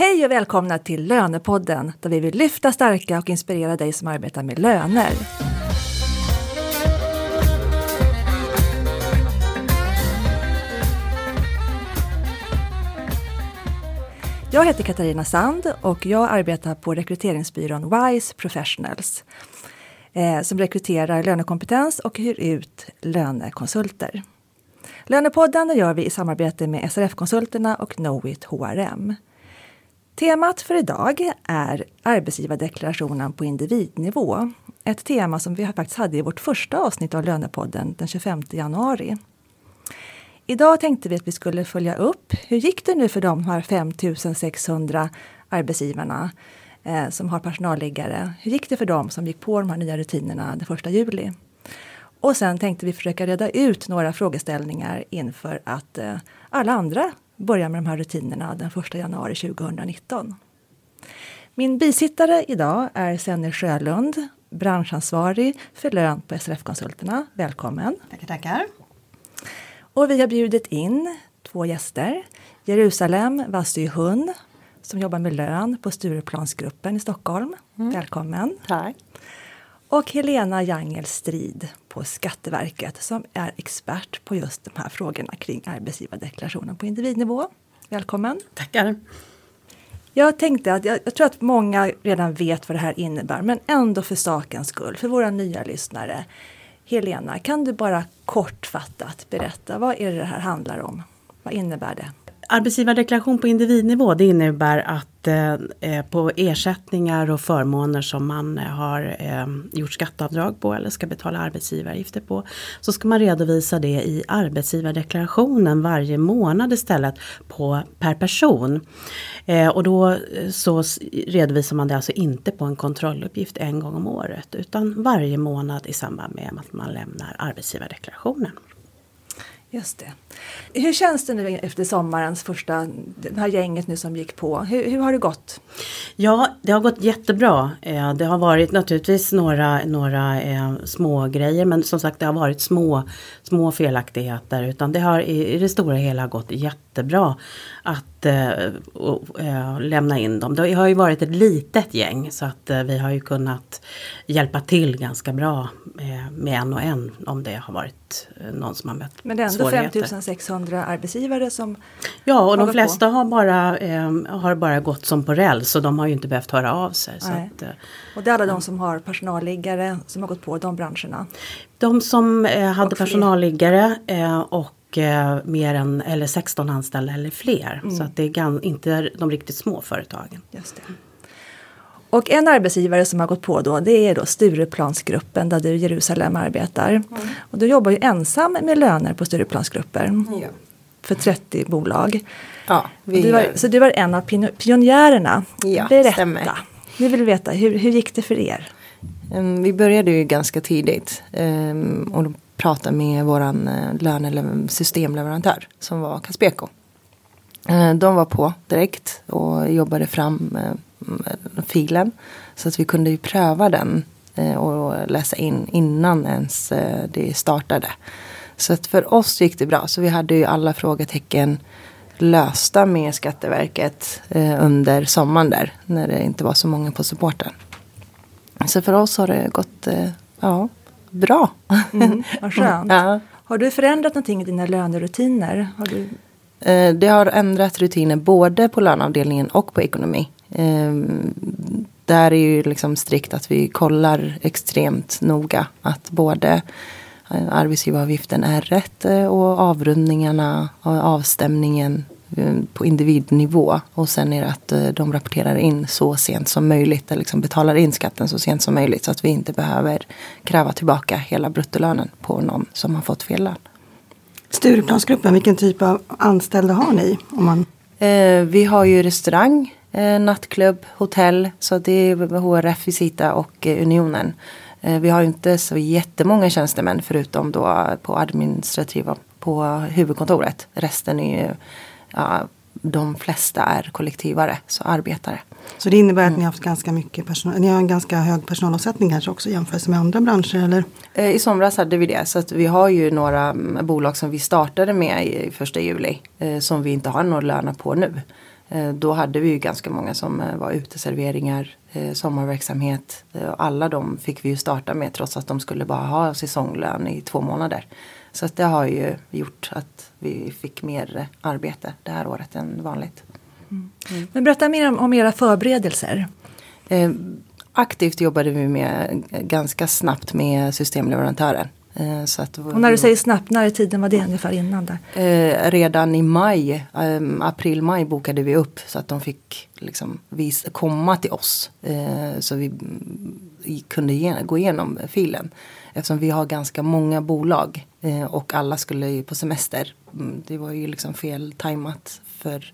Hej och välkomna till Lönepodden där vi vill lyfta, stärka och inspirera dig som arbetar med löner. Jag heter Katarina Sand och jag arbetar på rekryteringsbyrån WISE Professionals eh, som rekryterar lönekompetens och hyr ut lönekonsulter. Lönepodden gör vi i samarbete med SRF-konsulterna och Knowit HRM. Temat för idag är arbetsgivardeklarationen på individnivå. Ett tema som vi faktiskt hade i vårt första avsnitt av Lönepodden den 25 januari. Idag tänkte vi att vi skulle följa upp hur gick det nu för de här 5600 arbetsgivarna eh, som har personalliggare? Hur gick det för dem som gick på de här nya rutinerna den 1 juli? Och sen tänkte vi försöka reda ut några frågeställningar inför att eh, alla andra börjar med de här rutinerna den 1 januari 2019. Min bisittare idag är Senny Sjölund, branschansvarig för lön på SRF-konsulterna. Välkommen! Tackar, tackar! Och vi har bjudit in två gäster. Jerusalem Vassyhun som jobbar med lön på Stureplansgruppen i Stockholm. Mm. Välkommen! Tack! Och Helena Jangel Strid på Skatteverket som är expert på just de här frågorna kring arbetsgivardeklarationen på individnivå. Välkommen! Tackar! Jag tänkte att jag, jag, tror att många redan vet vad det här innebär, men ändå för sakens skull, för våra nya lyssnare. Helena, kan du bara kortfattat berätta vad är det, det här handlar om? Vad innebär det? Arbetsgivardeklaration på individnivå det innebär att eh, eh på ersättningar och förmåner som man eh, har eh, gjort skatteavdrag på eller ska betala arbetsgivaravgifter på. Så ska man redovisa det i arbetsgivardeklarationen varje månad istället på, per person. Eh, och då eh, så redovisar man det alltså inte på en kontrolluppgift en gång om året utan varje månad i samband med att man lämnar arbetsgivardeklarationen. Just det. Hur känns det nu efter sommarens första, det här gänget nu som gick på? Hur, hur har det gått? Ja, det har gått jättebra. Eh, det har varit naturligtvis några, några eh, små grejer men som sagt det har varit små, små felaktigheter utan det har i, i det stora hela gått jättebra att eh, och, eh, lämna in dem. Det har ju varit ett litet gäng så att eh, vi har ju kunnat hjälpa till ganska bra eh, med en och en om det har varit eh, någon som har mött Men det är ändå 5600 arbetsgivare som Ja och de flesta har bara, eh, har bara gått som på räls så de har ju inte behövt höra av sig. Att, och det är alla de som har personalliggare som har gått på de branscherna? De som hade personalliggare och och eh, mer än eller 16 anställda eller fler. Mm. Så att det är inte de riktigt små företagen. Just det. Och en arbetsgivare som har gått på då det är då Stureplansgruppen där du i Jerusalem arbetar. Mm. Och du jobbar ju ensam med löner på Stureplansgrupper. Ja. För 30 bolag. Ja, du var, så du var en av pionjärerna. Ja, Berätta. Stämmer. Vi vill veta, hur, hur gick det för er? Um, vi började ju ganska tidigt. Um, och prata med våran eh, löne systemleverantör som var Caspeco. Eh, de var på direkt och jobbade fram eh, filen så att vi kunde ju pröva den eh, och läsa in innan ens det startade. Så att för oss gick det bra. Så vi hade ju alla frågetecken lösta med Skatteverket under sommaren där. När det inte var så många på supporten. Så för oss har det gått ja, bra. Mm, vad skönt. ja. Har du förändrat någonting i dina lönerutiner? Har du... Eh, det har ändrat rutiner både på löneavdelningen och på ekonomi. Eh, där är ju liksom strikt att vi kollar extremt noga att både eh, arbetsgivaravgiften är rätt och avrundningarna och avstämningen Eh, på individnivå. Och sen är det att eh, de rapporterar in så sent som möjligt. Eller liksom betalar in skatten så sent som möjligt. Så att vi inte behöver kräva tillbaka hela bruttolönen på någon som har fått fel lön. Stureplansgruppen, vilken typ av anställda har ni? Om man... Eh, vi har ju restaurang, eh, nattklubb, hotell. Så det är HRF, Visita och eh, Unionen. Eh, vi har inte så jättemånga tjänstemän förutom då på administrativa på huvudkontoret. Resten är ju ja, de flesta är kollektivare, så arbetare. Så det innebär att mm. ni har haft ganska mycket personal, ni har en ganska hög personalomsättning kanske också jämfört med andra branscher eller? Eh, I somras hade vi det så att vi har ju några mm, bolag som vi startade med i första juli eh, som vi inte har några löner på nu. Eh, då hade vi ju ganska många som var uteserveringar, sommarverksamhet. Alla de fick vi ju starta med trots att de skulle bara ha säsonglön i två månader. Så att det har ju gjort att vi fick mer arbete det här året än vanligt. Mm. Men berätta mer om, om era förberedelser. Eh, aktivt jobbade vi med ganska snabbt med systemleverantören. Eh, så att, och när du säger snabbt, när i tiden var det ungefär innan? Där? Eh, redan i maj, eh, april-maj bokade vi upp så att de fick liksom, vis, komma till oss. Eh, så vi kunde ge, gå igenom filen. Eftersom vi har ganska många bolag eh, och alla skulle ju på semester. Mm, det var ju liksom fel tajmat för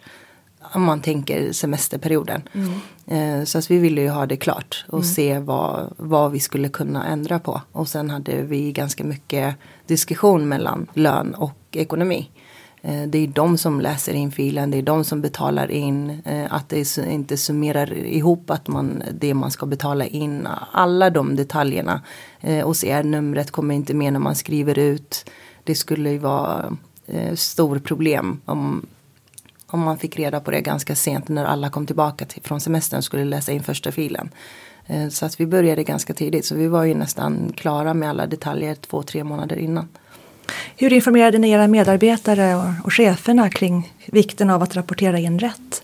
om man tänker semesterperioden. Mm. Eh, så att vi ville ju ha det klart och mm. se vad, vad vi skulle kunna ändra på. Och sen hade vi ganska mycket diskussion mellan lön och ekonomi. Eh, det är de som läser in filen, det är de som betalar in. Eh, att det inte summerar ihop att man, det man ska betala in. Alla de detaljerna. Eh, OCR-numret kommer inte med när man skriver ut. Det skulle ju vara stor problem om om man fick reda på det ganska sent när alla kom tillbaka till, från semestern och skulle läsa in första filen. Så att vi började ganska tidigt så vi var ju nästan klara med alla detaljer två, tre månader innan. Hur informerade ni era medarbetare och, och cheferna kring vikten av att rapportera in rätt?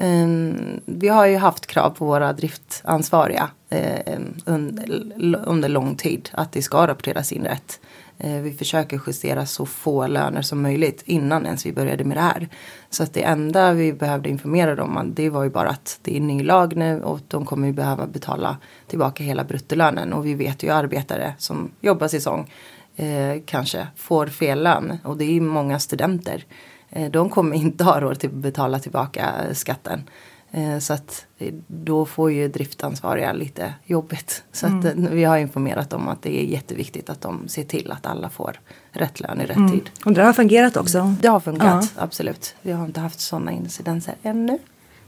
Um, vi har ju haft krav på våra driftansvariga ehm, uh, under, under lång tid att det ska rapporteras in rätt. Uh, vi försöker justera så få löner som möjligt innan ens vi började med det här. Så att det enda vi behövde informera dem om det var ju bara att det är ny lag nu och de kommer ju behöva betala tillbaka hela bruttolönen. Och vi vet ju arbetare som jobbar säsong eh, kanske får fel lön och det är ju många studenter. Eh, de kommer inte ha råd att betala tillbaka skatten. Eh, så att då får ju driftansvariga lite jobbigt. Så mm. att eh, vi har informerat dem att det är jätteviktigt att de ser till att alla får rätt lön i rätt mm. tid. Och det har fungerat också? Det har fungerat, ja. absolut. Vi har inte haft sådana incidenser ännu.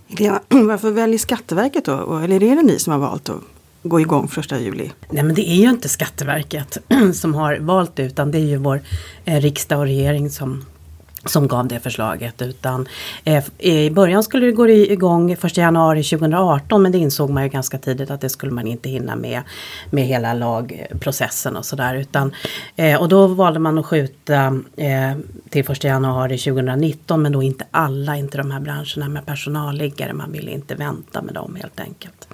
Varför väljer Skatteverket då? Eller är det ni som har valt att gå igång första juli? Nej men det är ju inte Skatteverket som har valt det utan det är ju vår eh, riksdag och regering som som gav det förslaget utan eh, i början skulle det gå igång 1 januari 2018 men det insåg man ju ganska tidigt att det skulle man inte hinna med med hela lagprocessen och sådär utan eh, och då valde man att skjuta eh, till 1 januari 2019 men då inte alla, inte de här branscherna med personalliggare, man ville inte vänta med dem helt enkelt.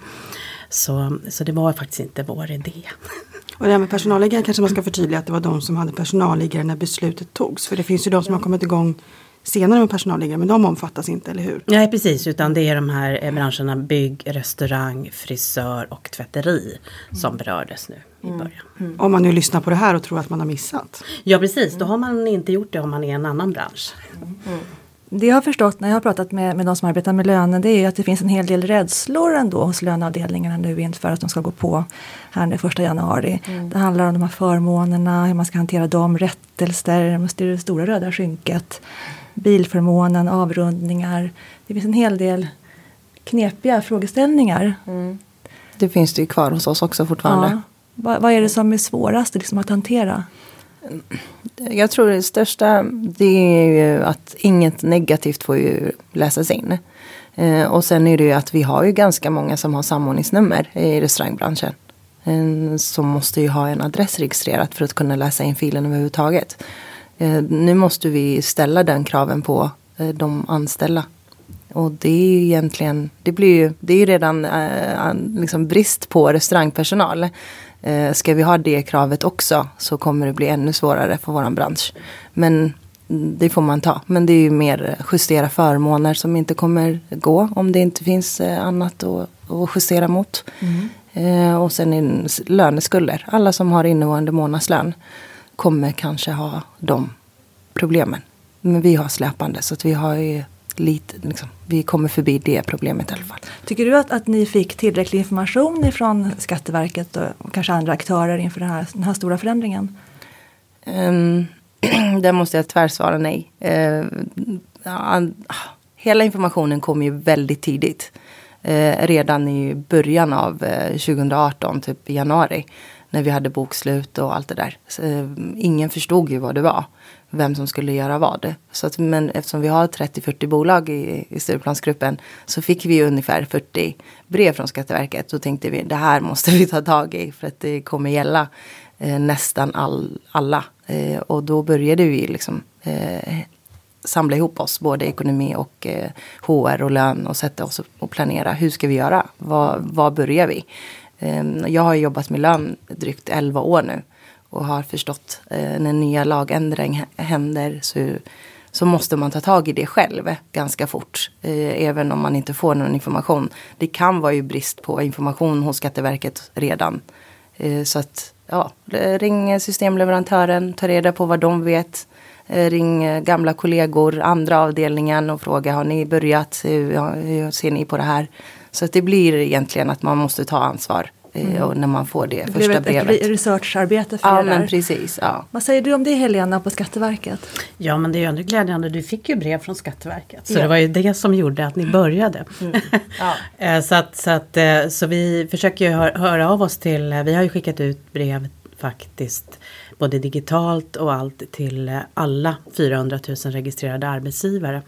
Så, så det var faktiskt inte vår idé. Och det här med personalliggare kanske man ska förtydliga att det var de som hade personalliggare när beslutet togs. För det finns ju de som har kommit igång senare med personalliggare men de omfattas inte, eller hur? Nej precis, utan det är de här eh, branscherna bygg, restaurang, frisör och tvätteri mm. som berördes nu i mm. början. Mm. Om man nu lyssnar på det här och tror att man har missat. Ja precis, då har man inte gjort det om man är i en annan bransch. Det jag har förstått när jag har pratat med, med de som arbetar med löner det är att det finns en hel del rädslor ändå hos löneavdelningarna nu inför att de ska gå på här den första januari. Mm. Det handlar om de här förmånerna, hur man ska hantera dem, rättelser, det stora röda skynket, bilförmånen, avrundningar. Det finns en hel del knepiga frågeställningar. Mm. Det finns det ju kvar hos oss också fortfarande. Ja. Vad, vad är det som är svårast liksom, att hantera? Jag tror det största det är ju att inget negativt får ju läsas in. Eh, och sen är det ju att vi har ju ganska många som har samordningsnummer i restaurangbranschen. Som måste ju ha en adress registrerat för att kunna läsa in filen överhuvudtaget. Eh, nu måste vi ställa den kraven på eh, de anställda. Och det är ju egentligen, det blir ju, det är ju redan liksom brist på restaurangpersonal. Eh, ska vi ha det kravet också så kommer det bli ännu svårare för våran bransch. Men det får man ta. Men det är ju mer justera förmåner som inte kommer gå om det inte finns eh, annat att, att justera mot. Mm. Eh, och sen löneskulder. Alla som har innevående månadslön kommer kanske ha de problemen. Men vi har släpande så att vi har ju lite, liksom, vi kommer förbi det problemet i alla fall. Tycker du att, att ni fick tillräcklig information ifrån Skatteverket och, och kanske andra aktörer inför den här, den här stora förändringen? Um, där måste jag tvärsvara nej. Uh, uh, hela informationen kom ju väldigt tidigt. Uh, redan i början av 2018, typ i januari. när vi hade bokslut och allt det där. Så, eh, ingen förstod ju vad det var, vem som skulle göra vad. Så att, men eftersom vi har 30-40 bolag i, i Stureplansgruppen så fick vi ungefär 40 brev från Skatteverket. Då tänkte vi det här måste vi ta tag i för att det kommer gälla eh, nästan all, alla. Eh, och då började vi liksom eh, samla ihop oss, både ekonomi och eh, HR och lön och sätta oss och planera. Hur ska vi göra? Var, var börjar vi? Eh, jag har jobbat med lön drygt 11 år nu och har förstått eh, när nya lagändring händer så, så måste man ta tag i det själv ganska fort. Eh, även om man inte får någon information. Det kan vara ju brist på information hos Skatteverket redan. Eh, så att ja, ring systemleverantören, ta reda på vad de vet. Eh, ring eh, gamla kollegor, andra avdelningen och fråga har ni börjat? Hur, hur ser ni på det här? Så att det blir egentligen att man måste ta ansvar mm. och när man får det, det första ett, brevet. Ett researcharbete för ja, det där. men precis. Ja. Vad säger du om det Helena på Skatteverket? Ja men det är ju ändå glädjande, du fick ju brev från Skatteverket. Så ja. det var ju det som gjorde att ni började. Mm. Ja. så, att, så, att, så vi försöker ju höra av oss till, vi har ju skickat ut brev faktiskt både digitalt och allt till alla 400 000 registrerade arbetsgivare.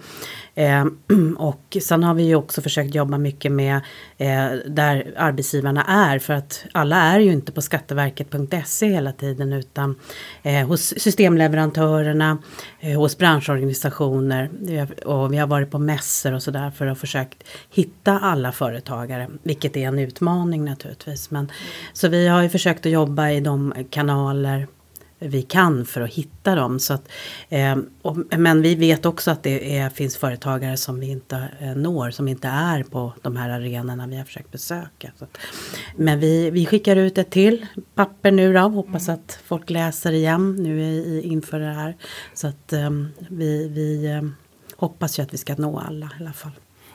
Eh, och sen har vi ju också försökt jobba mycket med eh, där arbetsgivarna är för att alla är ju inte på skatteverket.se hela tiden utan eh, hos systemleverantörerna, eh, hos branschorganisationer och vi har varit på mässor och sådär för att försökt hitta alla företagare, vilket är en utmaning naturligtvis. Men, Så vi har ju försökt att jobba i de kanaler vi kan för att hitta dem. Så att, eh, och, men vi vet också att det är, finns företagare som vi inte eh, når, som inte är på de här arenorna vi har försökt besöka. Att, men vi, vi skickar ut ett till papper nu då, hoppas att folk läser igen nu i, inför det här. Så att eh, vi, vi eh, hoppas ju att vi ska nå alla i alla fall.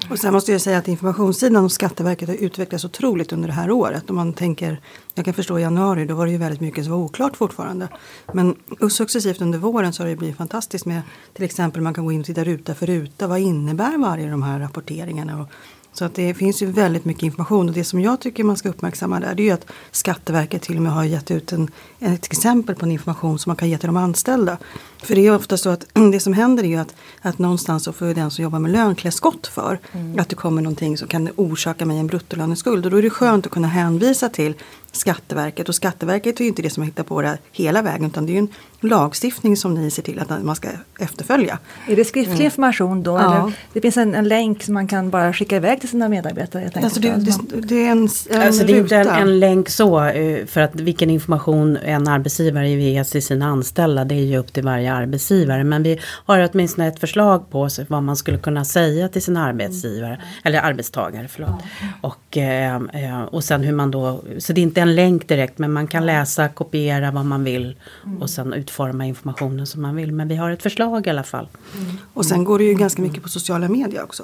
Och sen måste jag säga att informationssidan hos Skatteverket har utvecklats otroligt under det här året. Om man tänker, jag kan förstå i januari, då var det ju väldigt mycket som var oklart fortfarande. Men successivt under våren så har det blivit fantastiskt med till exempel man kan gå in och titta ruta för ruta. Vad innebär varje de här rapporteringarna? Och så att det finns ju väldigt mycket information och det som jag tycker man ska uppmärksamma där det är ju att Skatteverket till och med har gett ut en, ett exempel på en information som man kan ge till de anställda. För det är ofta så att det som händer är ju att, att någonstans så får den som jobbar med lön klä skott för mm. att det kommer någonting som kan orsaka mig en bruttolöneskuld. Och då är det skönt att kunna hänvisa till Skatteverket. Och Skatteverket är ju inte det som har hittat på det hela vägen utan det är ju en lagstiftning som ni ser till att man ska efterfölja. Är det skriftlig mm. information då? Ja. Eller det finns en, en, länk som man kan bara skicka iväg till sina medarbetare? Alltså det, det, det, är en, en alltså det är inte en, en, länk så eh, för att vilken information en arbetsgivare ger till sina anställda det är ju upp till varje arbetsgivare. Men vi har åtminstone ett förslag på vad man skulle kunna säga till sina arbetsgivare mm. eller arbetstagare. Förlåt. Och, eh, eh, och sen hur man då, så det är inte en länk direkt men man kan läsa, kopiera vad man vill och sen utforma informationen som man vill. Men vi har ett förslag i alla fall. Mm. Och sen går det ju ganska mycket på sociala medier också.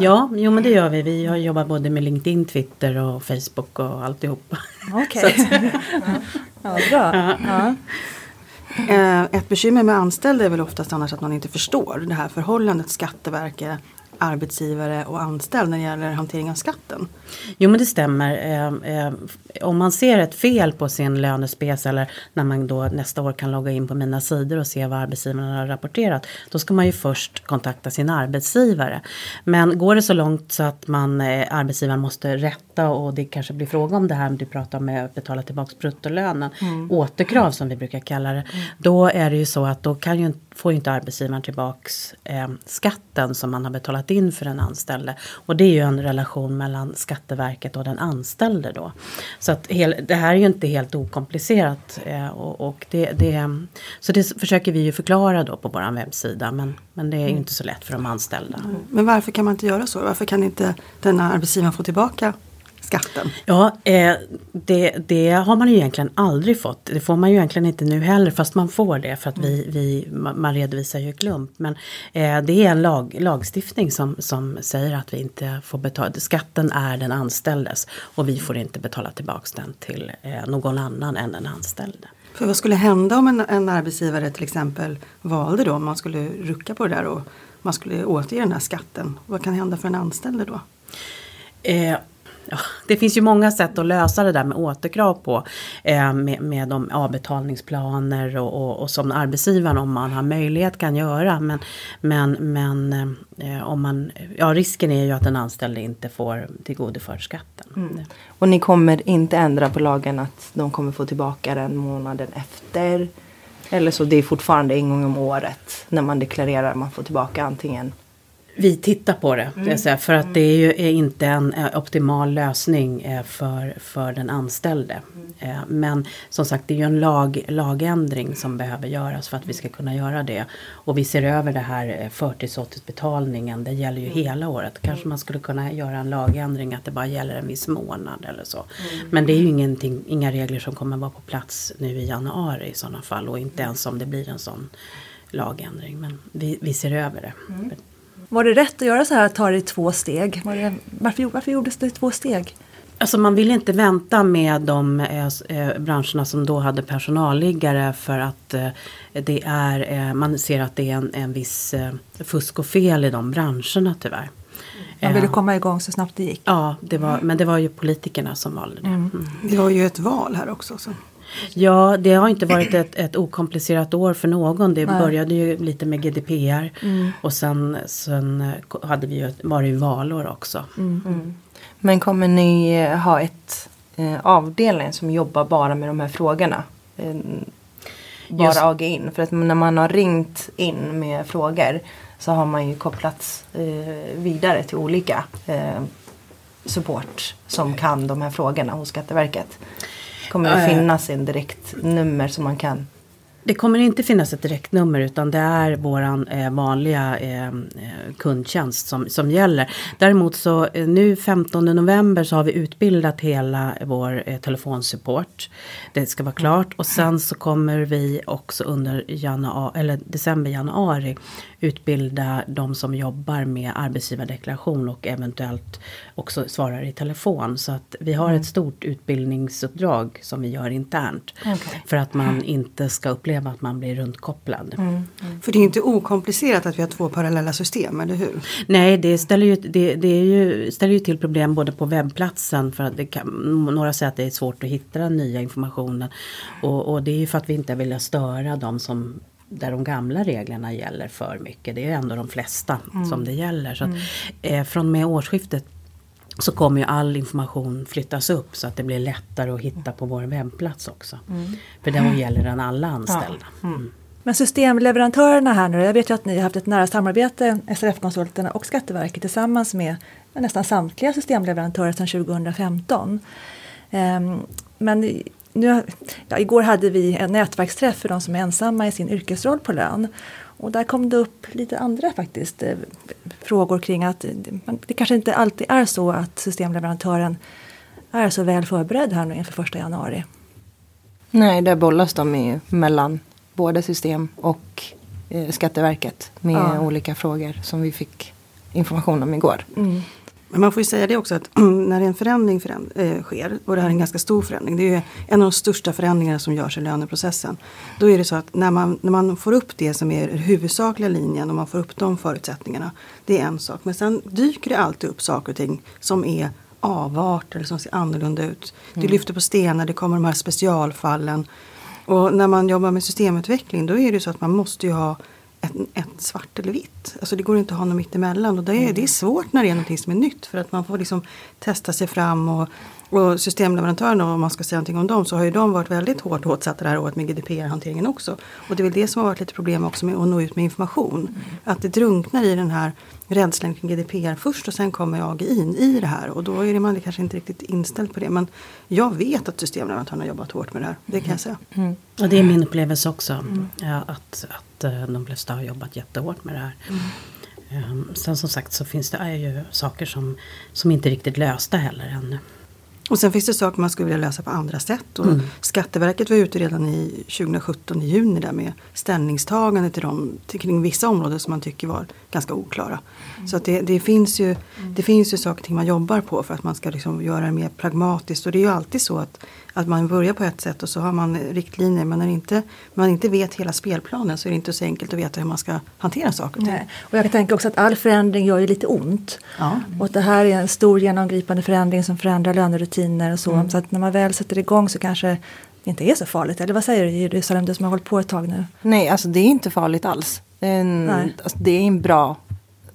Ja, jo men det gör vi. Vi har jobbat både med LinkedIn, Twitter och Facebook och alltihopa. Okej. Okay. ja, bra. Ja. Eh, ett bekymmer med anställda är väl oftast annars att man inte förstår det här förhållandet. Skatteverket arbetsgivare och anställd när det gäller hantering av skatten. Jo men det stämmer. Eh, eh, om man ser ett fel på sin lönespec eller när man då nästa år kan logga in på mina sidor och se vad arbetsgivaren har rapporterat. Då ska man ju först kontakta sin arbetsgivare. Men går det så långt så att man, eh, arbetsgivaren måste rätta och det kanske blir fråga om det här du pratar om att betala tillbaka bruttolönen. Mm. Återkrav som vi brukar kalla det. Mm. Då är det ju så att då kan ju, får inte arbetsgivaren tillbaks eh, skatten som man har betalat in för den anställde. Och det är ju en relation mellan Skatteverket och den anställde då. Så att hel, det här är ju inte helt okomplicerat. Eh, och, och det, det, så det försöker vi ju förklara då på vår webbsida. Men, men det är ju inte så lätt för de anställda. Mm. Men varför kan man inte göra så? Varför kan inte denna arbetsgivaren få tillbaka skatten? Ja, eh, det, det, har man ju egentligen aldrig fått. Det får man ju egentligen inte nu heller fast man får det för att vi, vi, man redovisar ju klump. Men eh, det är en lag, lagstiftning som, som säger att vi inte får betala. Skatten är den anställdes och vi får inte betala tillbaks den till eh, någon annan än den anställde. För vad skulle hända om en, en arbetsgivare till exempel valde då om man skulle rucka på det där och man skulle återge den här skatten? Vad kan hända för en anställd då? Eh, det finns ju många sätt att lösa det där med återkrav på. Eh, med, med de avbetalningsplaner och, och, och, som arbetsgivaren om man har möjlighet kan göra. Men, men, men eh, om man, ja, risken är ju att den anställde inte får tillgodoförd skatten. Mm. Och ni kommer inte ändra på lagen att de kommer få tillbaka den månaden efter? Eller så det är fortfarande en gång om året när man deklarerar man får tillbaka antingen vi tittar på det. Mm. Säga, för att det är ju är inte en optimal lösning eh, för, för den anställde. Mm. Men som sagt det är ju en lag, lagändring som behöver göras för att vi ska kunna göra det. Och vi ser över det här eh, förtidsåterbetalningen. Det gäller ju mm. hela året. Kanske man skulle kunna göra en lagändring att det bara gäller en viss månad eller så. Mm. Men det är ju ingenting, inga regler som kommer vara på plats nu i januari i sådana fall. Och inte ens om det blir en sån lagändring. Men vi, vi ser över det. Mm. Var det rätt att göra så här, att ta det i två steg? Det, varför, varför gjordes det i två steg? Alltså man vill inte vänta med de eh, eh, branscherna som då hade personalliggare för att eh, det är, eh, man ser att det är en, en viss eh, fusk och fel i de branscherna tyvärr. Man ville komma igång så snabbt det gick. Ja, det var, men det var ju politikerna som valde det. Mm. Mm. Det var ju ett val här också. Så. Ja, det har inte varit ett, ett okomplicerat år för någon. Det Nej. började ju lite med GDPR mm. och sen, sen hade vi ju, var det ju valår också. Mm. Men kommer ni eh, ha ett eh, avdelning som jobbar bara med de här frågorna? Eh, bara Just. AG in? För att när man har ringt in med frågor så har man ju kopplats eh, vidare till olika eh, support som kan de här frågorna hos Skatteverket. Kommer det finnas en direkt nummer som man kan det kommer inte finnas ett direktnummer utan det är våran eh, vanliga eh, eh kundtjänst som, som gäller. Däremot så eh, nu 15 november så har vi utbildat hela vår eh, telefonsupport. Det ska vara klart och sen så kommer vi också under januari, eller december, januari utbilda de som jobbar med arbetsgivardeklaration och eventuellt också svarar i telefon. Så att vi har mm. ett stort utbildningsuppdrag som vi gör internt. Okay. För att man inte ska uppleva att man blir runtkopplad. Mm. Mm. För det är inte okomplicerat att vi har två parallella system, eller hur? Nej, det ställer ju, det, det är ju, ställer ju till problem både på webbplatsen för att det kan, några säger att det är svårt att hitta den nya informationen. Och, och det är ju för att vi inte vill störa de som där de gamla reglerna gäller för mycket. Det är ändå de flesta mm. som det gäller. Så att, mm. eh, från med årsskiftet så kommer ju all information flyttas upp så att det blir lättare att hitta på vår webbplats också. Mm. För då gäller den alla anställda. Ja. Mm. Men systemleverantörerna här nu, jag vet ju att ni har haft ett nära samarbete, SRF-konsulterna och Skatteverket tillsammans med nästan samtliga systemleverantörer sedan 2015. Um, men nu, ja, igår hade vi en nätverksträff för de som är ensamma i sin yrkesroll på lön. Och där kom det upp lite andra faktiskt eh, frågor kring att det kanske inte alltid är så att systemleverantören är så väl förberedd här nu inför första januari. Nej, där bollas de ju mellan både system och eh, Skatteverket med ja. olika frågor som vi fick information om igår. Mm. Men man får ju säga det också att när en förändring föränd äh, sker och det här är en ganska stor förändring. Det är en av de största förändringarna som görs i löneprocessen. Då är det så att när man, när man får upp det som är huvudsakliga linjen och man får upp de förutsättningarna. Det är en sak. Men sen dyker det alltid upp saker och ting som är avarter eller som ser annorlunda ut. Mm. Det lyfter på stenar, det kommer de här specialfallen. Och när man jobbar med systemutveckling då är det så att man måste ju ha ett, ett, svart eller vitt. Alltså det går inte att ha något mittemellan. Och det är, mm. det är svårt när det är något som är nytt. För att man får liksom testa sig fram. Och, och systemleverantörerna, om man ska säga någonting om dem, så har ju de varit väldigt hårt åtsatta det här året med GDPR-hanteringen också. Och det är väl det som har varit lite problem också med att nå ut med information. Mm. Att det drunknar i den här rädslan kring GDPR först och sen kommer AGI in i det här. Och då är man kanske inte riktigt inställd på det. Men jag vet att systemleverantörerna har jobbat hårt med det här. Det kan jag säga. Mm. Och det är min upplevelse också. Mm. Ja, att, att eh, de flesta har jobbat jättehårt med det här. Um, sen som sagt så finns det ju saker som, som inte riktigt lösta heller ännu. Och sen finns det saker man skulle vilja lösa på andra sätt. Och Mm. Skatteverket var ute redan i 2017 i juni där med ställningstagande till dem, till, kring vissa områden som man tycker var ganska oklara. Så att det, det, finns ju, det finns ju saker och ting man jobbar på för att man ska liksom göra det mer pragmatiskt. Och det är ju alltid så att, att man börjar på ett sätt och så har man riktlinjer. Men när inte, man inte vet hela spelplanen så är det inte så enkelt att veta hur man ska hantera saker och ting. Nej. Och jag kan tänka också att all förändring gör ju lite ont. Ja. Och det här är en stor genomgripande förändring som förändrar lönerutiner och så. Mm. Så att när man väl sätter igång så kanske det inte är så farligt. Eller vad säger du Jerusalem, du som har hållit på ett tag nu? Nej, alltså det är inte farligt alls. Det är en, Nej. alltså, det är en bra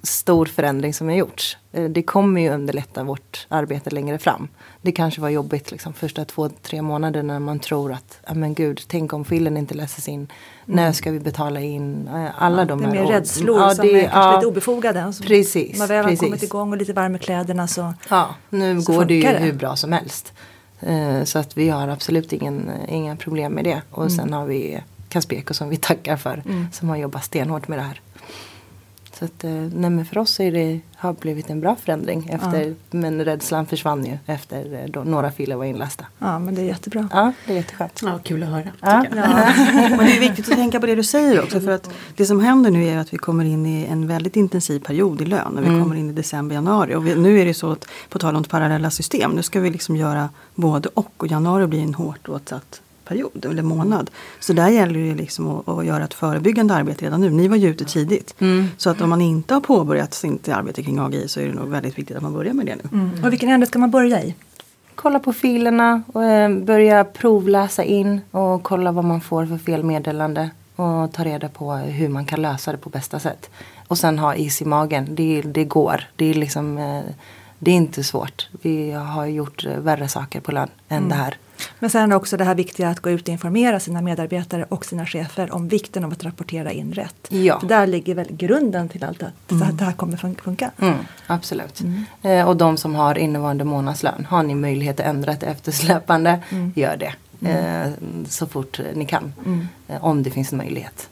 stor förändring som har gjorts. Eh, Det kommer ju underlätta vårt arbete längre fram. Det kanske var jobbigt liksom, första två, tre månader när man tror att, ja men gud, tänk om filen inte läses in. När ska vi betala in? Eh, Alla de Mm. det är här mer år- rädslor Ja, som det- är kanske ja, lite obefogade. Så Precis, När man väl har precis. kommit igång och lite varm i kläderna så Ja, nu Så går det ju det. hur bra som helst. Eh, Så att vi har absolut ingen, inga problem med det. Och Mm. sen har vi Caspeko som vi tackar för. Som har jobbat stenhårt med det här. Så att, eh, nej men för oss är det, har blivit en bra förändring. Efter, Men rädslan försvann ju efter eh, då några filer var inlästa. ja, men det är jättebra. Ja, det är jätteskönt. Ja, kul att höra. Ja. jag. Men det är viktigt att tänka på det du säger också. För att det som händer nu är att vi kommer in i en väldigt intensiv period i lön. När vi kommer in i december, januari. Och vi, nu är det så att, på tal om parallella system. Nu ska vi liksom göra både och. Och januari blir en hårt åtsatt period eller månad. Så där gäller det liksom att, att göra ett förebyggande arbete redan nu. Ni var ju ute tidigt. Så att om man inte har påbörjat sitt arbete kring AGI så är det nog väldigt viktigt att man börjar med det nu. Mm. Och vilken ände ska man börja i? Kolla på filerna och eh, börja provläsa in och kolla vad man får för felmeddelande. Och ta reda på hur man kan lösa det på bästa sätt. Och sen ha is i magen. Det, det går. Det är liksom eh, det är inte svårt. Vi har gjort eh, värre saker på lön än det här. Men sen också det här viktiga att gå ut och informera sina medarbetare och sina chefer om vikten av att rapportera in rätt. Ja. För där ligger väl grunden till allt att, att det här kommer fun- funka. Mm, absolut. Eh, och de som har innevarande månadslön, har ni möjlighet att ändra ett eftersläpande, gör det. Eh, så fort ni kan. Eh, om det finns en möjlighet.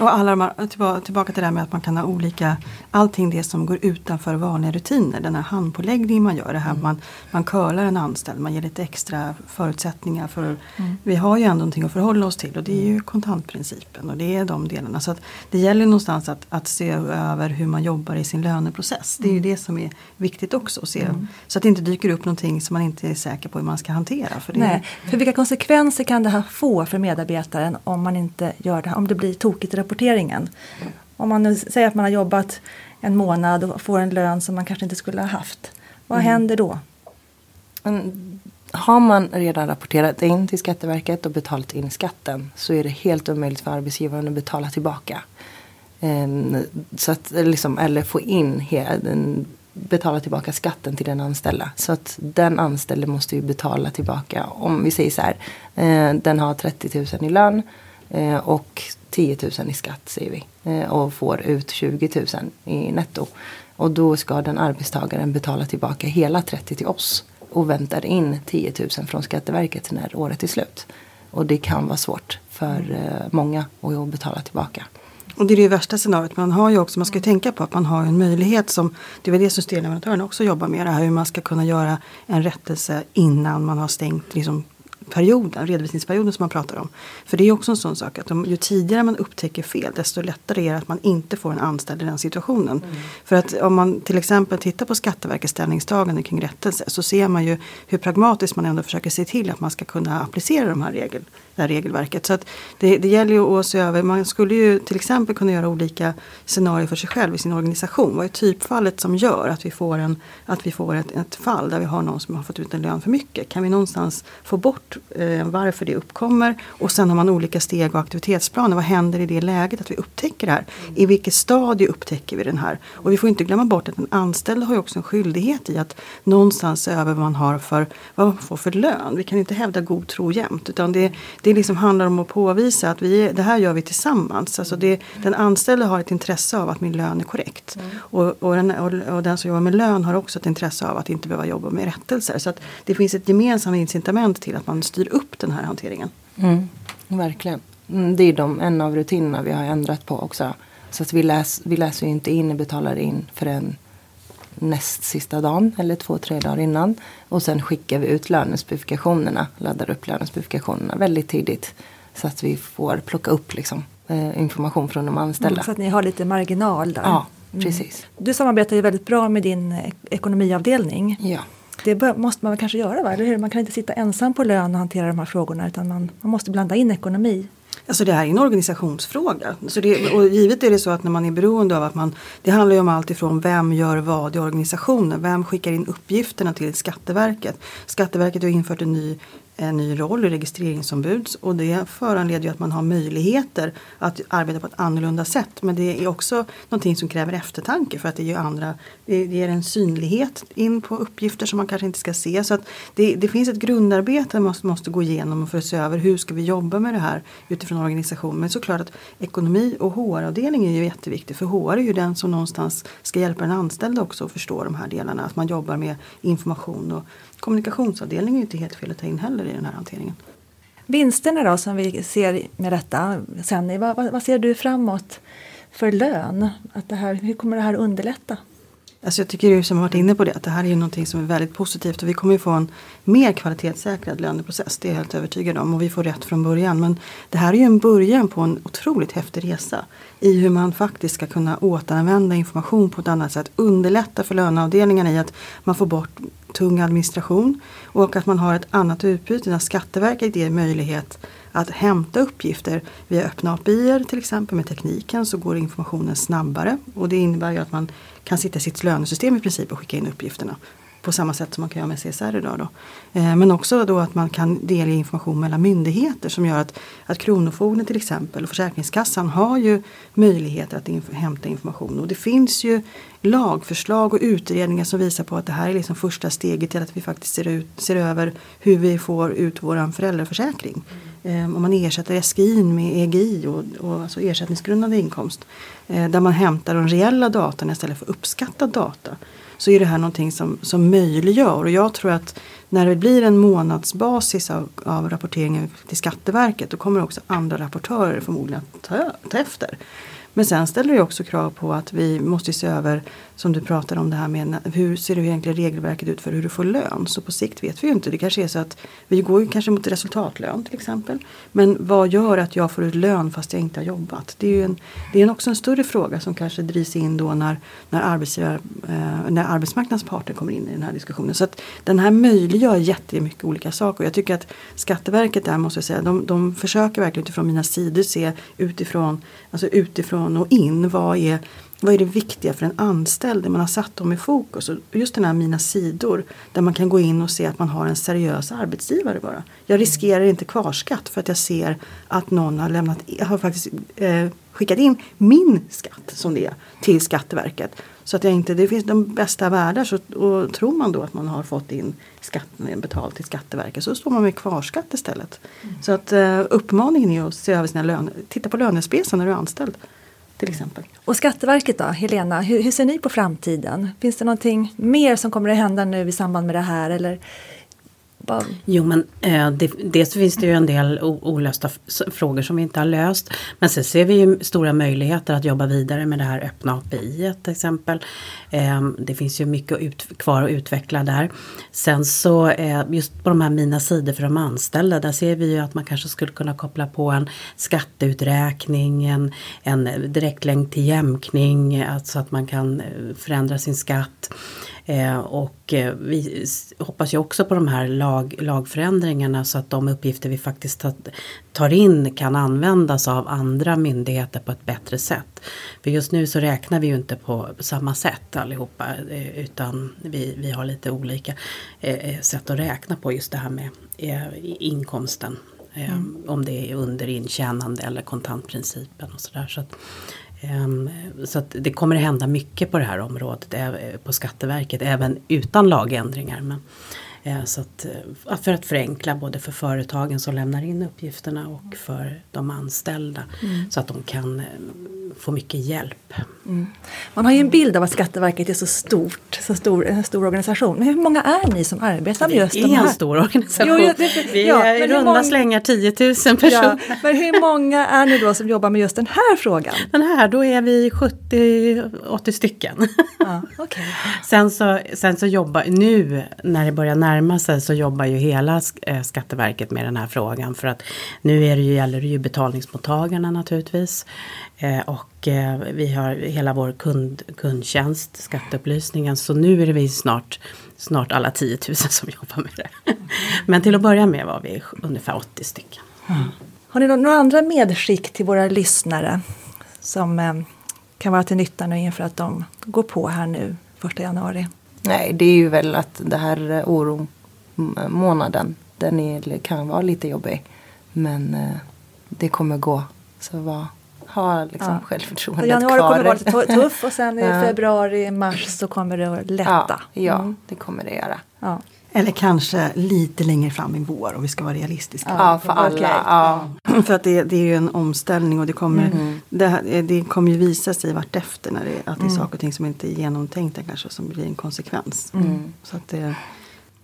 Och alla de här, tillbaka, tillbaka till det här med att man kan ha olika, allting det som går utanför vanliga rutiner. Den här handpåläggningen man gör, det här man, man curlar en anställd, man ger lite extra förutsättningar för, vi har ju ändå någonting att förhålla oss till och det är ju kontantprincipen och det är de delarna. Så det gäller någonstans att, att se över hur man jobbar i sin löneprocess. Det är ju det som är viktigt också att se. Så att det inte dyker upp någonting som man inte är säker på hur man ska hantera. För det, Nej, för vilka konsekvenser kan det här få för medarbetaren om man inte gör det här, om det blir tokigt i rapporteringen? Om man nu säger att man har jobbat en månad och får en lön som man kanske inte skulle ha haft. Vad händer då? Men har man redan rapporterat in till Skatteverket och betalat in skatten så är det helt omöjligt för arbetsgivaren att betala tillbaka. Ehm, så att, liksom, eller få in betala tillbaka skatten till den anställda. Så att den anställde måste ju betala tillbaka. Om vi säger så här, eh, den har 30 000 i lön eh, och 10 000 i skatt säger vi. Eh, och får ut 20 000 i netto. Och då ska den arbetstagaren betala tillbaka hela 30 till oss. Och väntar in 10 000 från Skatteverket när året är slut. Och det kan vara svårt för eh, många att betala tillbaka. Och det är det värsta scenariot. Man har ju också, man ska ju tänka på att man har en möjlighet som, det är väl det stenleverantörerna också jobbar med, det här hur man ska kunna göra en rättelse innan man har stängt liksom, perioden, redovisningsperioden som man pratar om. För det är också en sån sak att om, ju tidigare man upptäcker fel desto lättare är det att man inte får en anställd i den situationen. För att om man till exempel tittar på Skatteverkets ställningstagande kring rättelse så ser man ju hur pragmatiskt man ändå försöker se till att man ska kunna applicera de här regel, det här regelverket. Så att det, det gäller ju att se över, man skulle ju till exempel kunna göra olika scenarier för sig själv i sin organisation. Vad är typfallet som gör att vi får, en, att vi får ett, ett fall där vi har någon som har fått ut en lön för mycket? Kan vi någonstans få bort eh, varför det uppkommer? Och sen har man olika steg och aktivitetsplaner. Vad händer i det läget att vi upptäcker det här? I vilket stadie upptäcker vi den här? Och vi får inte glömma bort att en anställd har ju också en skyldighet i att någonstans se över vad man har för, vad man får för lön. Vi kan inte hävda god tro jämt. Utan det, det liksom handlar om att påvisa att vi, det här gör vi tillsammans. Alltså det, den anställde har ett intresse av att min lön är korrekt. Och, och, den, och, och den som jobbar med lön har också ett intresse av att inte behöva jobba med rättelser. Så att det finns ett gemensamt incitament till att man styr upp den här hanteringen. Mm, verkligen. Mm, det är de, en av rutinerna vi har ändrat på också. Så att vi, läs, vi läser inte in och betalar in förrän näst sista dagen eller två, tre dagar innan. Och sen skickar vi ut lönespecifikationerna, laddar upp lönespecifikationerna väldigt tidigt. Så att vi får plocka upp liksom, eh, information från de anställda. Mm, så att ni har lite marginal där. Ja, precis. Mm. Du samarbetar ju väldigt bra med din eh, ekonomiavdelning. Ja. Det måste man kanske göra, va? eller hur? Man kan inte sitta ensam på lön och hantera de här frågorna utan man, man måste blanda in ekonomi. Alltså det här är en organisationsfråga. Så det, och givet är det så att när man är beroende av att man Det handlar ju om allt ifrån vem gör vad i organisationen. Vem skickar in uppgifterna till Skatteverket. Skatteverket har infört en ny en ny roll i registreringsombud och det föranleder ju att man har möjligheter att arbeta på ett annorlunda sätt. Men det är också någonting som kräver eftertanke för att det ger, andra, det ger en synlighet in på uppgifter som man kanske inte ska se. Så att det, det finns ett grundarbete man måste, måste gå igenom för att se över hur ska vi jobba med det här utifrån organisationen. Men såklart att ekonomi och HR-avdelning är ju jätteviktig för HR är ju den som någonstans ska hjälpa den anställda också att förstå de här delarna. Att man jobbar med information och kommunikationsavdelningen är inte helt fel att ta in heller i den här hanteringen. Vinsterna då som vi ser med detta, Senni, vad, vad, ser du framåt för lön? Att det här, hur kommer det här underlätta? Alltså jag tycker ju som har varit inne på det att det här är ju någonting som är väldigt positivt och vi kommer ju få en mer kvalitetssäkrad löneprocess. Det är jag helt övertygad om och vi får rätt från början. Men det här är ju en början på en otroligt häftig resa i hur man faktiskt ska kunna återanvända information på ett annat sätt. Underlätta för löneavdelningarna i att man får bort tung administration och att man har ett annat utbyte när Skatteverket ger möjlighet att hämta uppgifter via öppna API till exempel med tekniken så går informationen snabbare och det innebär ju att man kan sitta i sitt lönesystem i princip och skicka in uppgifterna på samma sätt som man kan göra med CSR idag. Då. Eh, men också då att man kan delge information mellan myndigheter som gör att, att Kronofogden till exempel och Försäkringskassan har ju möjligheter att inf hämta information. Och det finns ju lagförslag och utredningar som visar på att det här är liksom första steget till att vi faktiskt ser, ut, ser över hur vi får ut vår föräldraförsäkring. Mm. om man ersätter SGI med EGI och, och alltså ersättningsgrundande inkomst. Eh, där man hämtar de reella datan istället för uppskattad data så är det här någonting som, som möjliggör. Och jag tror att när det blir en månadsbasis av, av rapporteringen till Skatteverket då kommer också andra rapportörer förmodligen att ta, ta efter. Men sen ställer det också krav på att vi måste se över, som du pratar om det här med hur ser det egentligen regelverket ut för hur du får lön. Så på sikt vet vi ju inte. Det kanske är så att vi går ju kanske mot resultatlön till exempel. Men vad gör att jag får ut lön fast jag inte har jobbat? Det är ju en, det är också en större fråga som kanske drivs in då när, när, arbetsgivare, eh, när arbetsmarknadens parter kommer in i den här diskussionen. Så att den här möjliggör jättemycket olika saker. Jag tycker att Skatteverket där måste jag säga, de, de försöker verkligen utifrån mina sidor se utifrån, alltså utifrån utifrån och in. Vad är, vad är det viktiga för en anställd? Man har satt dem i fokus. Och just den här Mina sidor där man kan gå in och se att man har en seriös arbetsgivare bara. Jag riskerar inte kvarskatt för att jag ser att någon har, lämnat, har faktiskt eh, skickat in min skatt som det är till Skatteverket. Så att jag inte, det finns de bästa världar så och tror man då att man har fått in skatten betalt till Skatteverket så står man med kvarskatt istället. Mm. Så att eh, uppmaningen är att se över sina löner, titta på lönespesan när du är anställd till exempel. Och Skatteverket då, Helena, hur, hur, ser ni på framtiden? Finns det någonting mer som kommer att hända nu i samband med det här? Eller av? Jo men eh, det, dels finns det ju en del olösta frågor som vi inte har löst. Men sen ser vi ju stora möjligheter att jobba vidare med det här öppna API till exempel. Eh, det finns ju mycket ut, kvar att utveckla där. Sen så eh, just på de här mina sidor för de anställda där ser vi ju att man kanske skulle kunna koppla på en skatteuträkning, en, en direktlänk till jämkning, alltså att man kan eh, förändra sin skatt. Eh, och eh, vi hoppas ju också på de här lag, lagförändringarna så att de uppgifter vi faktiskt tar in kan användas av andra myndigheter på ett bättre sätt. För just nu så räknar vi ju inte på samma sätt allihopa eh, utan vi, vi har lite olika sätt att räkna på just det här med inkomsten. Mm. Om det är under intjänande eller kontantprincipen och sådär. Så så Ehm, att det kommer att hända mycket på det här området eh, på Skatteverket även utan lagändringar. Men, eh, så att, eh, för att förenkla både för företagen som lämnar in uppgifterna och för de anställda. Mm. Så att de kan eh, få mycket hjälp. Mm. Man har ju en bild av att Skatteverket är så stort, så stor, en stor organisation. Men hur många är ni som arbetar med just de här? Vi är en stor organisation. Jo, det, vi ja, är i runda många... slängar 10 000 personer. Ja, men hur många är ni då som jobbar med just den här frågan? Den här, då är vi 70-80 stycken. Ja, okay. sen, så, sen så jobbar, nu när det börjar närma sig så jobbar ju hela eh, Skatteverket med den här frågan. För att nu är det ju, gäller det ju betalningsmottagarna naturligtvis. Eh, och eh, vi har hela vår kund, kundtjänst, skatteupplysningen. Så nu är det vi snart, snart alla 10 000 som jobbar med det. Men till att börja med var vi ungefär 80 stycken. Mm. Har ni några andra medskick till våra lyssnare som eh, kan vara till nytta nu inför att de går på här nu 1 januari? Nej, det är ju väl att det här oromånaden, den är, kan vara lite jobbig. Men det kommer gå. Så var ha liksom ja. självförtroendet kvar. Januari kommer vara lite tuff och sen i februari, mars så kommer det att lätta. Ja, ja mm. det kommer det göra. Ja. Eller kanske lite längre fram i vår och vi ska vara realistiska. Ja, för alla. Okay. Ja. För att det, det, är ju en omställning och det kommer, mm. det, det kommer ju visa sig vartefter när det, att det är mm. saker och ting som inte är genomtänkta kanske som blir en konsekvens. Mm. Så att det,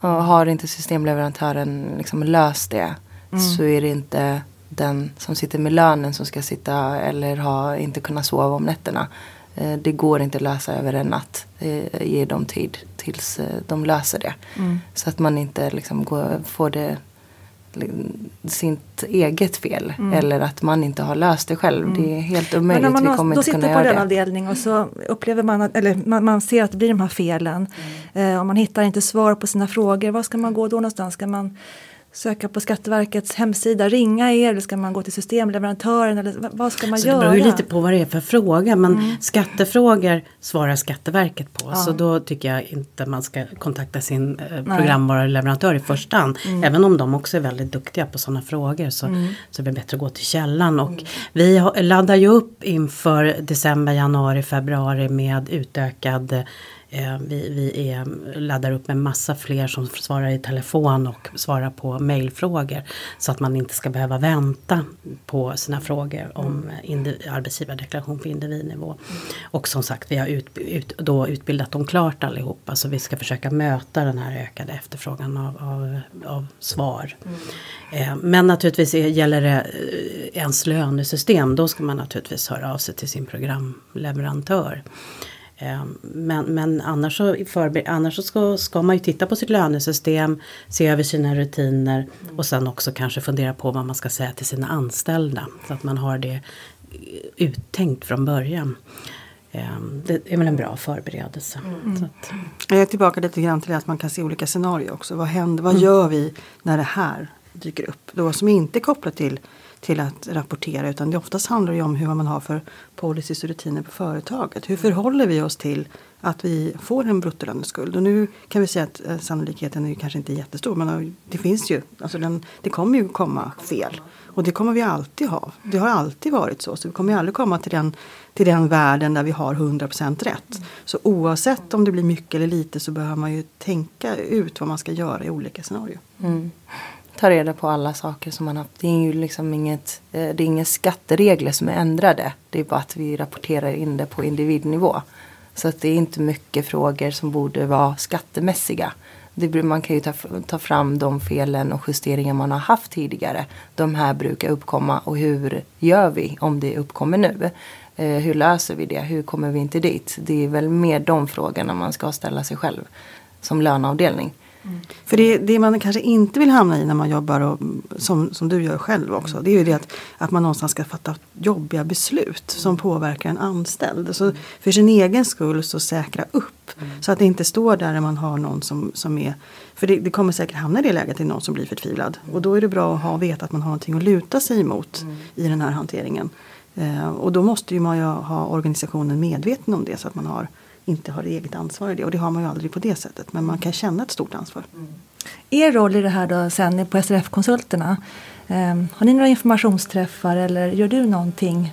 och har inte systemleverantören liksom löst det mm. så är det inte den som sitter med lönen som ska sitta eller ha, inte kunna sova om nätterna. Eh, det går inte att lösa över en natt. Eh, ge dem tid tills eh, de löser det. Mm. Så att man inte liksom går, får det sitt eget fel mm. eller att man inte har löst det själv. Mm. Det är helt omöjligt. Men när man kommer då sitter på den avdelning och så upplever man att, eller man, man ser att det blir de här felen. Mm. Eh, och man hittar inte svar på sina frågor. Var ska man gå då någonstans? Ska man söka på Skatteverkets hemsida, ringa er eller ska man gå till systemleverantören eller vad ska man så göra? Det beror lite på vad det är för fråga men mm. skattefrågor svarar Skatteverket på ja. så då tycker jag inte man ska kontakta sin eh, programvaruleverantör i första hand. Mm. Även om de också är väldigt duktiga på sådana frågor så, mm. så är det bättre att gå till källan och mm. vi laddar ju upp inför december, januari, februari med utökad vi, vi är, laddar upp med massa fler som svarar i telefon och svarar på mejlfrågor. Så att man inte ska behöva vänta på sina frågor om arbetsgivardeklaration på individnivå. Och som sagt vi har ut, ut, då utbildat dem klart allihopa så vi ska försöka möta den här ökade efterfrågan av, av, av svar. Mm. men naturligtvis gäller det eh, ens lönesystem då ska man naturligtvis höra av sig till sin programleverantör. Ehm, men, men annars, så, förber- annars så ska, ska, man ju titta på sitt lönesystem, se över sina rutiner och sen också kanske fundera på vad man ska säga till sina anställda. Så att man har det uttänkt från början. Ehm, det är väl en bra förberedelse. Mm. Att, Jag är tillbaka lite grann till att man kan se olika scenarier också. Vad händer, vad mm. gör vi när det här dyker upp? Då som inte är kopplat till till att rapportera utan det oftast handlar det om hur man har för policies och rutiner på företaget. Hur förhåller vi oss till att vi får en bruttolöneskuld? Och nu kan vi säga att eh, sannolikheten är kanske inte jättestor men eh, det finns ju, alltså den, det kommer ju komma fel. Och det kommer vi alltid ha. Det har alltid varit så. Så vi kommer ju aldrig komma till den, till den världen där vi har 100% rätt. Så oavsett om det blir mycket eller lite så behöver man ju tänka ut vad man ska göra i olika scenarier. Mm ta reda på alla saker som man har. Det är ju liksom inget, eh, det är inga skatteregler som är ändrade. Det är bara att vi rapporterar in det på individnivå. Så att det är inte mycket frågor som borde vara skattemässiga. Det, man kan ju ta, ta fram de felen och justeringar man har haft tidigare. De här brukar uppkomma och hur gör vi om det uppkommer nu? Eh, hur löser vi det? Hur kommer vi inte dit? Det är väl mer de frågorna man ska ställa sig själv som löneavdelning. Mm. För det, det, man kanske inte vill hamna i när man jobbar, och, som, som du gör själv också, det är ju det att, att man någonstans ska fatta jobbiga beslut som påverkar en anställd. Så för sin egen skull så säkra upp. Mm. Så att det inte står där när man har någon som, som är för det, det, kommer säkert hamna i det läget till någon som blir förtvivlad. Mm. Och då är det bra att ha, veta att man har någonting att luta sig emot mm. i den här hanteringen. Eh, och då måste ju man ju ha organisationen medveten om det så att man har inte har eget ansvar i det. Och det har man ju aldrig på det sättet. Men man kan känna ett stort ansvar. Mm. Er roll i det här då sen på SRF-konsulterna. Eh, har ni några informationsträffar eller gör du någonting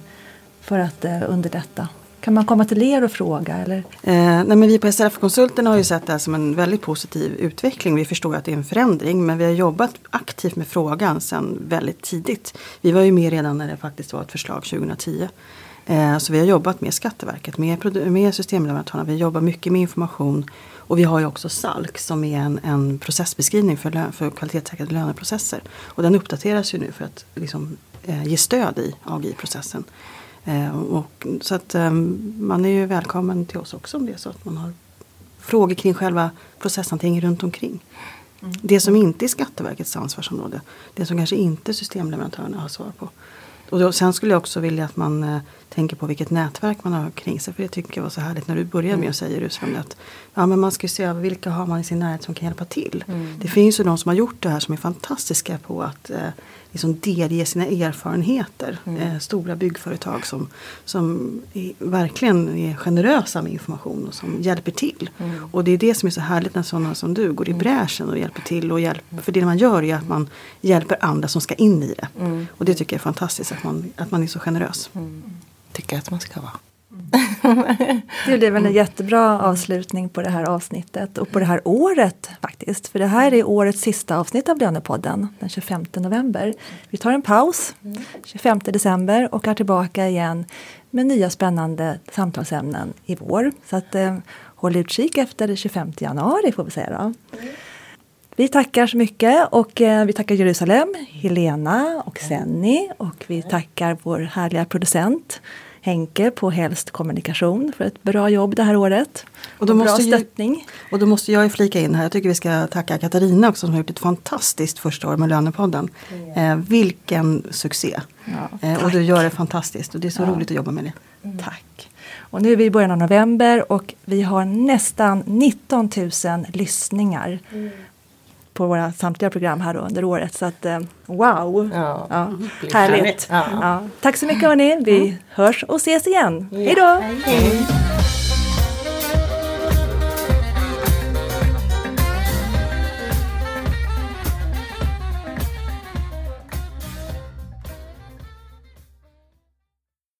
för att eh, underlätta? Kan man komma till er och fråga? Eller? Eh, nej men vi på SRF-konsulterna har ju sett det här som en väldigt positiv utveckling. Vi förstår att det är en förändring men vi har jobbat aktivt med frågan sedan väldigt tidigt. Vi var ju med redan när det faktiskt var ett förslag 2010. Eh, så vi har jobbat med Skatteverket, med, med systemleverantörerna. Vi jobbar mycket med information. Och vi har ju också SALK som är en, en processbeskrivning för, lö, för kvalitetssäkrade löneprocesser. Och den uppdateras ju nu för att liksom, eh, ge stöd i AGI-processen. Eh, och, så att man är ju välkommen till oss också om det är så att man har frågor kring själva processhanteringen runt omkring. Mm. Det som inte är Skatteverkets ansvarsområde. Det som kanske inte systemleverantörerna har svar på. Och då, sen skulle jag också vilja att man eh, tänker på vilket nätverk man har kring sig. För det tycker jag var så härligt när du började med att säga Rusfram att ja, men man ska se över vilka har man i sin närhet som kan hjälpa till. Mm. Det finns ju de som har gjort det här som är fantastiska på att eh, liksom delge sina erfarenheter. Mm. Eh, stora byggföretag som, som är, verkligen är generösa med information och som hjälper till. Mm. Och det är det som är så härligt när sådana som du går i mm. bräschen och hjälper till. Och hjälper, för det man gör är att man hjälper andra som ska in i det. Mm. Och det tycker jag är fantastiskt att man, att man är så generös. Mm. Tycker jag att man ska vara. Det blev en jättebra avslutning på det här avsnittet och på det här året faktiskt. För det här är årets sista avsnitt av Lönepodden den 25 november. Vi tar en paus 25 december och är tillbaka igen med nya spännande samtalsämnen i vår. Så att, eh, håll utkik efter 25 januari får vi säga då. Vi tackar så mycket och eh, vi tackar Jerusalem, Helena och Senni och vi tackar vår härliga producent Henke på Helst Kommunikation för ett bra jobb det här året. Och, då och bra stöttning. Jag, och då måste jag flika in här, jag tycker vi ska tacka Katarina också som har gjort ett fantastiskt första år med Lönepodden. Mm. Eh, vilken succé! Ja, eh, och du gör det fantastiskt och det är så ja. roligt att jobba med det. Mm. Tack! Och nu är vi i början av november och vi har nästan 19 000 lyssningar. Mm på våra samtliga program här under året. Så att eh, wow! Ja, ja, härligt! Ja. Tack så mycket hörni! Vi hörs och ses igen. Hej då! Hej.